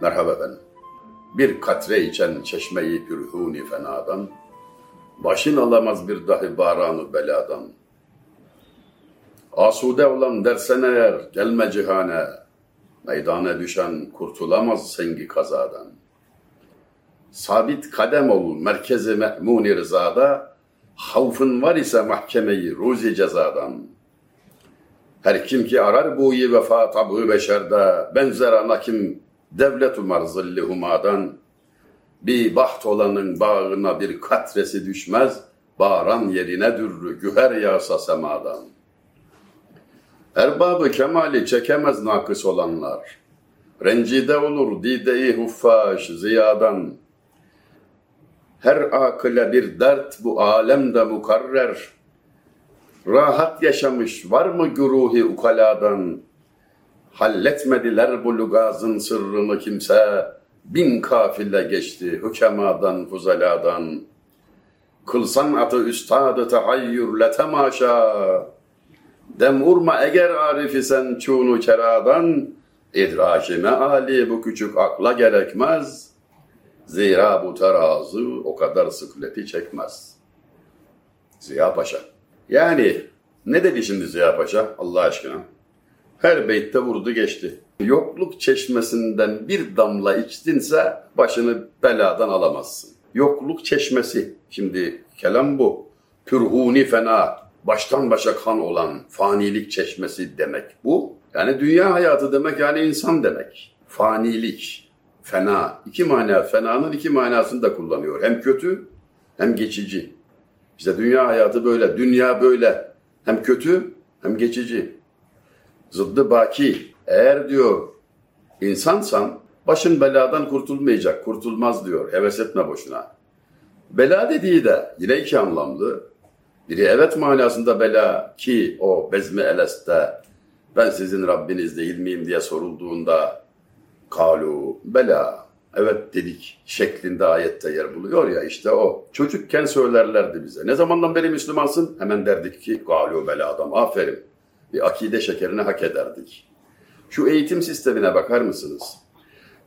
Merhaba efendim. Bir katre içen çeşmeyi pürhuni fenadan, başın alamaz bir dahi baranı beladan. Asude olan dersen eğer gelme cihane, meydana düşen kurtulamaz sengi kazadan. Sabit kadem ol merkezi me'muni rızada, havfın var ise mahkemeyi ruzi cezadan. Her kim ki arar buyi vefa tabu beşerde, benzer ana kim devlet umar zilli humadan, bir baht olanın bağına bir katresi düşmez, bağıran yerine dürrü güher yağsa semadan. Erbabı kemali çekemez nakıs olanlar, rencide olur dide-i huffaş ziyadan. Her akıle bir dert bu alemde mukarrer, rahat yaşamış var mı güruhi ukaladan? Halletmediler bu lugazın sırrını kimse, bin kafile geçti hükemadan fuzaladan. Kılsan atı üstadı tahayyürle temaşa, dem urma eğer arif isen çunu keradan, idraki meali bu küçük akla gerekmez, zira bu terazi o kadar sıkleti çekmez. Ziya Paşa. Yani ne dedi şimdi Ziya Paşa Allah aşkına? Her beytte vurdu geçti. Yokluk çeşmesinden bir damla içtinse başını beladan alamazsın. Yokluk çeşmesi. Şimdi kelam bu. Pürhuni fena. Baştan başa kan olan fanilik çeşmesi demek bu. Yani dünya hayatı demek yani insan demek. Fanilik, fena. iki mana, fenanın iki manasını da kullanıyor. Hem kötü hem geçici. İşte dünya hayatı böyle. Dünya böyle. Hem kötü hem geçici. Zıddı baki. Eğer diyor insansan başın beladan kurtulmayacak, kurtulmaz diyor. Heves etme boşuna. Bela dediği de yine iki anlamlı. Biri evet manasında bela ki o bezmi eleste ben sizin Rabbiniz değil miyim diye sorulduğunda kalu bela evet dedik şeklinde ayette yer buluyor ya işte o. Çocukken söylerlerdi bize. Ne zamandan beri Müslümansın? Hemen derdik ki galu bela adam aferin. Bir akide şekerini hak ederdik. Şu eğitim sistemine bakar mısınız?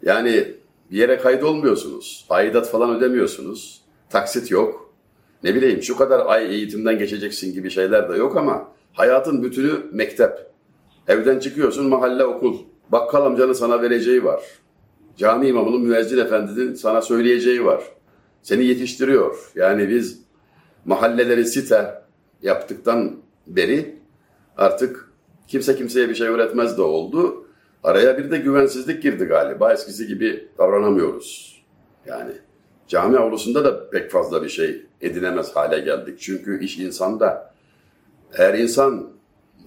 Yani bir yere kaydolmuyorsunuz. Aidat falan ödemiyorsunuz. Taksit yok. Ne bileyim şu kadar ay eğitimden geçeceksin gibi şeyler de yok ama hayatın bütünü mektep. Evden çıkıyorsun mahalle okul. Bakkal amcanın sana vereceği var. Cami imamının müezzin efendinin sana söyleyeceği var. Seni yetiştiriyor. Yani biz mahalleleri site yaptıktan beri artık kimse kimseye bir şey öğretmez de oldu. Araya bir de güvensizlik girdi galiba. Eskisi gibi davranamıyoruz. Yani cami avlusunda da pek fazla bir şey edinemez hale geldik. Çünkü iş insanda. Eğer insan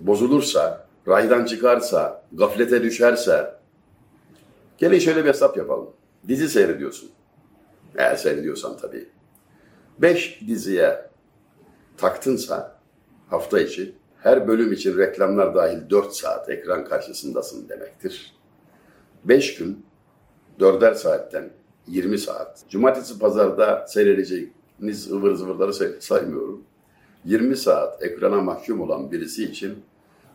bozulursa, raydan çıkarsa, gaflete düşerse, gelin şöyle bir hesap yapalım. Dizi seyrediyorsun. Eğer seyrediyorsan tabii. Beş diziye taktınsa hafta içi her bölüm için reklamlar dahil 4 saat ekran karşısındasın demektir. 5 gün 4'er saatten 20 saat. Cumartesi pazarda seyredeceğiniz ıvır zıvırları saymıyorum. 20 saat ekrana mahkum olan birisi için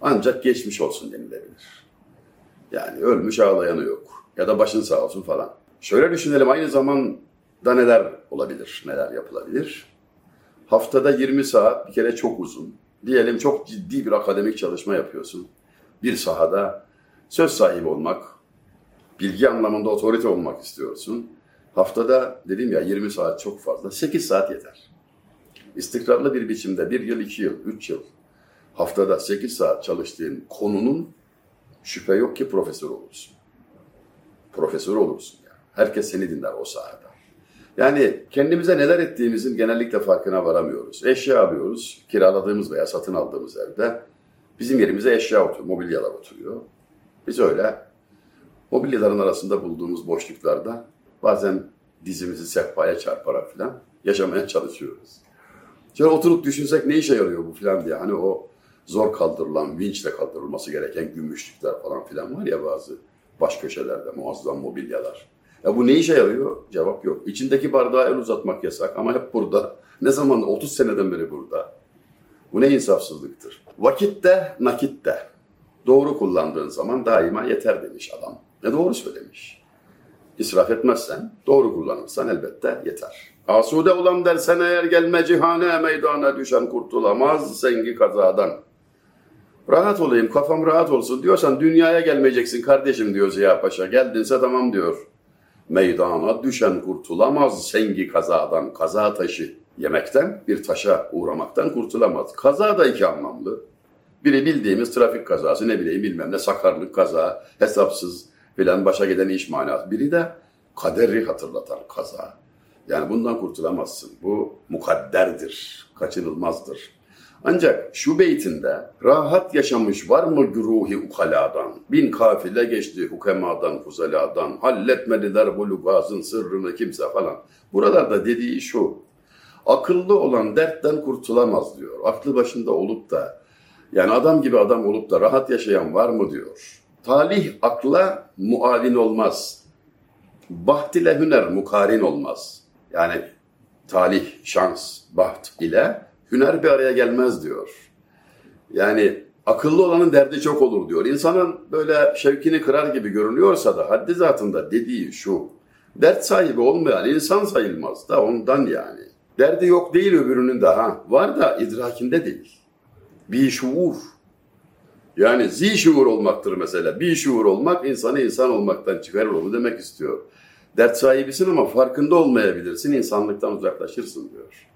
ancak geçmiş olsun denilebilir. Yani ölmüş ağlayanı yok. Ya da başın sağ olsun falan. Şöyle düşünelim aynı zamanda neler olabilir, neler yapılabilir. Haftada 20 saat bir kere çok uzun. Diyelim çok ciddi bir akademik çalışma yapıyorsun. Bir sahada söz sahibi olmak, bilgi anlamında otorite olmak istiyorsun. Haftada dedim ya 20 saat çok fazla, 8 saat yeter. İstikrarlı bir biçimde bir yıl, iki yıl, üç yıl haftada 8 saat çalıştığın konunun şüphe yok ki profesör olursun. Profesör olursun yani. Herkes seni dinler o sahada. Yani kendimize neler ettiğimizin genellikle farkına varamıyoruz. Eşya alıyoruz, kiraladığımız veya satın aldığımız evde. Bizim yerimize eşya oturuyor, mobilyalar oturuyor. Biz öyle mobilyaların arasında bulduğumuz boşluklarda bazen dizimizi sehpaya çarparak falan yaşamaya çalışıyoruz. Şöyle oturup düşünsek ne işe yarıyor bu falan diye. Hani o zor kaldırılan, vinçle kaldırılması gereken gümüşlükler falan filan var ya bazı baş köşelerde muazzam mobilyalar. Ya bu ne işe yarıyor? Cevap yok. İçindeki bardağı el uzatmak yasak ama hep burada. Ne zaman? 30 seneden beri burada. Bu ne insafsızlıktır. Vakitte, nakitte. Doğru kullandığın zaman daima yeter demiş adam. Ne doğru söylemiş. İsraf etmezsen, doğru kullanırsan elbette yeter. Asude olan dersen eğer gelme cihane meydana düşen kurtulamaz sengi kazadan. Rahat olayım, kafam rahat olsun diyorsan dünyaya gelmeyeceksin kardeşim diyor Ziya Paşa. Geldinse tamam diyor. Meydana düşen kurtulamaz sengi kazadan, kaza taşı. Yemekten bir taşa uğramaktan kurtulamaz. Kaza da iki anlamlı. Biri bildiğimiz trafik kazası, ne bileyim bilmem ne sakarlık kaza, hesapsız filan başa giden iş manası. Biri de kaderi hatırlatan kaza. Yani bundan kurtulamazsın. Bu mukadderdir, kaçınılmazdır. Ancak şu beytinde rahat yaşamış var mı güruhi ukaladan? Bin kafile geçti hukemadan, fuzaladan. Halletmediler bu lugazın sırrını kimse falan. Buralarda dediği şu. Akıllı olan dertten kurtulamaz diyor. Aklı başında olup da yani adam gibi adam olup da rahat yaşayan var mı diyor. Talih akla muavin olmaz. Baht hüner mukarin olmaz. Yani talih, şans, baht ile hüner bir araya gelmez diyor. Yani akıllı olanın derdi çok olur diyor. İnsanın böyle şevkini kırar gibi görünüyorsa da haddi zatında dediği şu. Dert sahibi olmayan insan sayılmaz da ondan yani. Derdi yok değil öbürünün de ha. Var da idrakinde değil. Bir şuur. Yani zi şuur olmaktır mesela. Bir şuur olmak insanı insan olmaktan çıkarır onu demek istiyor. Dert sahibisin ama farkında olmayabilirsin, insanlıktan uzaklaşırsın diyor.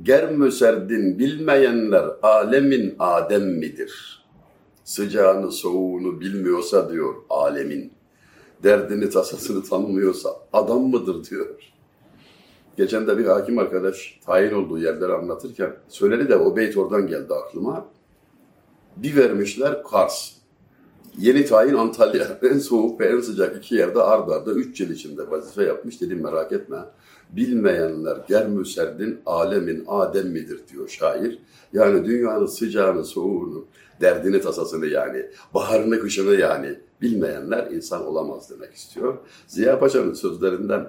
Ger müserdin bilmeyenler alemin adem midir? Sıcağını soğuğunu bilmiyorsa diyor alemin. Derdini tasasını tanımıyorsa adam mıdır diyor. Geçen de bir hakim arkadaş tayin olduğu yerleri anlatırken söyledi de o beyt oradan geldi aklıma. Bir vermişler Kars. Yeni tayin Antalya. En soğuk ve en sıcak iki yerde arda arda üç yıl içinde vazife yapmış. Dedim merak etme. Bilmeyenler ger müserdin alemin adem midir diyor şair. Yani dünyanın sıcağını, soğuğunu, derdini, tasasını yani, baharını, kışını yani bilmeyenler insan olamaz demek istiyor. Ziya Paşa'nın sözlerinden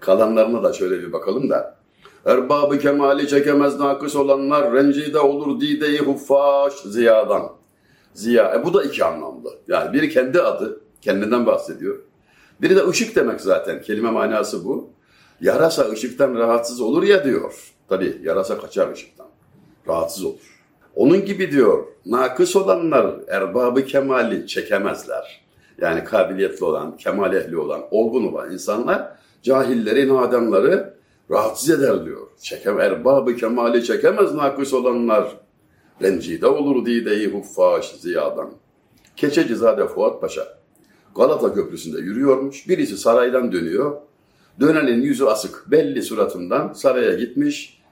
kalanlarına da şöyle bir bakalım da. Erbabı kemali çekemez nakıs olanlar rencide olur dideyi huffaş ziyadan. Ziya. E bu da iki anlamlı. Yani biri kendi adı, kendinden bahsediyor. Biri de ışık demek zaten. Kelime manası bu. Yarasa ışıktan rahatsız olur ya diyor. Tabi yarasa kaçar ışıktan. Rahatsız olur. Onun gibi diyor, nakıs olanlar erbabı kemali çekemezler. Yani kabiliyetli olan, kemal ehli olan, olgun olan insanlar cahillerin adamları rahatsız eder diyor. Çekem, erbabı kemali çekemez nakıs olanlar. Rencide olur dideyi huffaş ziyadan. Keçecizade Fuat Paşa Galata Köprüsü'nde yürüyormuş. Birisi saraydan dönüyor. Dönenin yüzü asık. Belli suratından saraya gitmiş.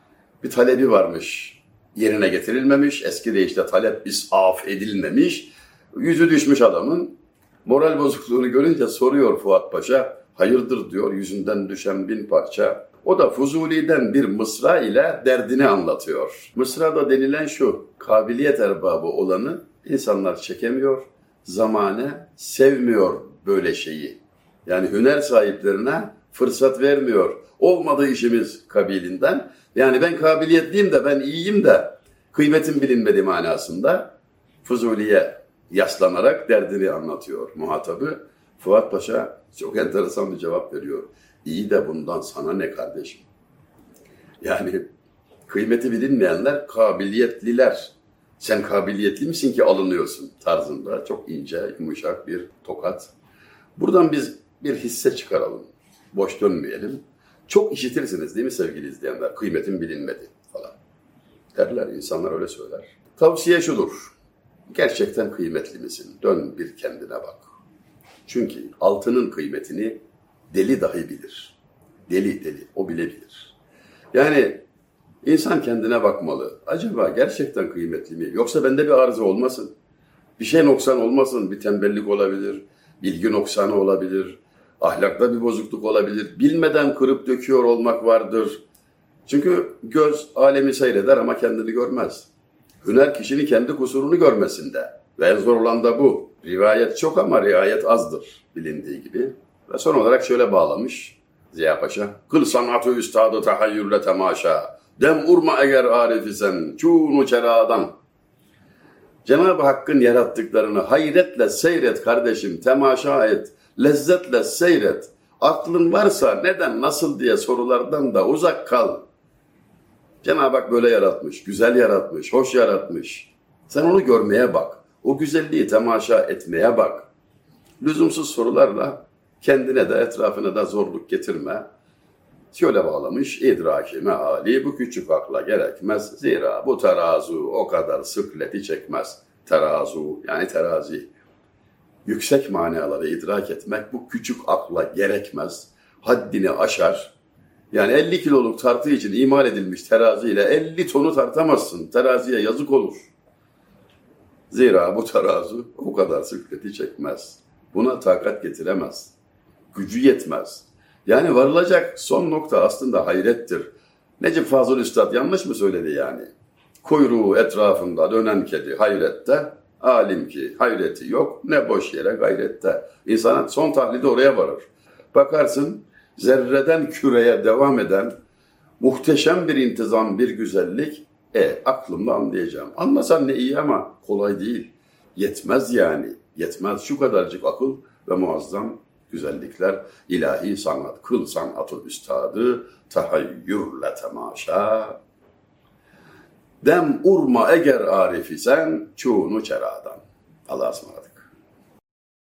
Bir talebi varmış. Yerine getirilmemiş. Eski deyişle talep isaf edilmemiş. Yüzü düşmüş adamın. Moral bozukluğunu görünce soruyor Fuat Paşa. Hayırdır diyor yüzünden düşen bin parça. O da Fuzuli'den bir mısra ile derdini anlatıyor. Mısrada denilen şu, kabiliyet erbabı olanı insanlar çekemiyor, zamane sevmiyor böyle şeyi. Yani hüner sahiplerine fırsat vermiyor. Olmadığı işimiz kabilinden. Yani ben kabiliyetliyim de ben iyiyim de kıymetim bilinmedi manasında Fuzuli'ye yaslanarak derdini anlatıyor muhatabı. Fuat Paşa çok enteresan bir cevap veriyor. İyi de bundan sana ne kardeşim? Yani kıymeti bilinmeyenler kabiliyetliler. Sen kabiliyetli misin ki alınıyorsun tarzında çok ince, yumuşak bir tokat. Buradan biz bir hisse çıkaralım. Boş dönmeyelim. Çok işitirsiniz değil mi sevgili izleyenler? Kıymetin bilinmedi falan. Derler, insanlar öyle söyler. Tavsiye şudur. Gerçekten kıymetli misin? Dön bir kendine bak. Çünkü altının kıymetini deli dahi bilir. Deli deli, o bile bilir. Yani insan kendine bakmalı. Acaba gerçekten kıymetli mi? Yoksa bende bir arıza olmasın. Bir şey noksan olmasın. Bir tembellik olabilir. Bilgi noksanı olabilir. Ahlakta bir bozukluk olabilir. Bilmeden kırıp döküyor olmak vardır. Çünkü göz alemi seyreder ama kendini görmez. Hüner kişinin kendi kusurunu görmesinde. Ve en zor olan da bu. Rivayet çok ama riayet azdır bilindiği gibi. Ve son olarak şöyle bağlamış Ziya Paşa. Kıl sanatı üstadı tahayyürle temaşa. Dem urma eğer arif isen çunu çeradan. Cenab-ı Hakk'ın yarattıklarını hayretle seyret kardeşim, temaşa et, lezzetle seyret. Aklın varsa neden, nasıl diye sorulardan da uzak kal. Cenab-ı Hak böyle yaratmış, güzel yaratmış, hoş yaratmış. Sen onu görmeye bak. O güzelliği temaşa etmeye bak. Lüzumsuz sorularla kendine de etrafına da zorluk getirme. Şöyle bağlamış, idraki meali bu küçük akla gerekmez. Zira bu terazu o kadar sıkleti çekmez. Terazu yani terazi. Yüksek manaları idrak etmek bu küçük akla gerekmez. Haddini aşar. Yani 50 kiloluk tartı için imal edilmiş teraziyle 50 tonu tartamazsın. Teraziye yazık olur. Zira bu terazu o kadar sıkleti çekmez. Buna takat getiremez. Gücü yetmez. Yani varılacak son nokta aslında hayrettir. Necip Fazıl Üstad yanlış mı söyledi yani? Kuyruğu etrafında dönen kedi hayrette, alim ki hayreti yok, ne boş yere gayrette. İnsanın son tahlidi oraya varır. Bakarsın zerreden küreye devam eden muhteşem bir intizam, bir güzellik, e aklımda anlayacağım. Anlasan ne iyi ama kolay değil. Yetmez yani. Yetmez şu kadarcık akıl ve muazzam güzellikler. ilahi sanat, kıl sanatı üstadı, tahayyürle temaşa. Dem urma eğer arif isen çuğunu çeradan. Allah'a ısmarladık.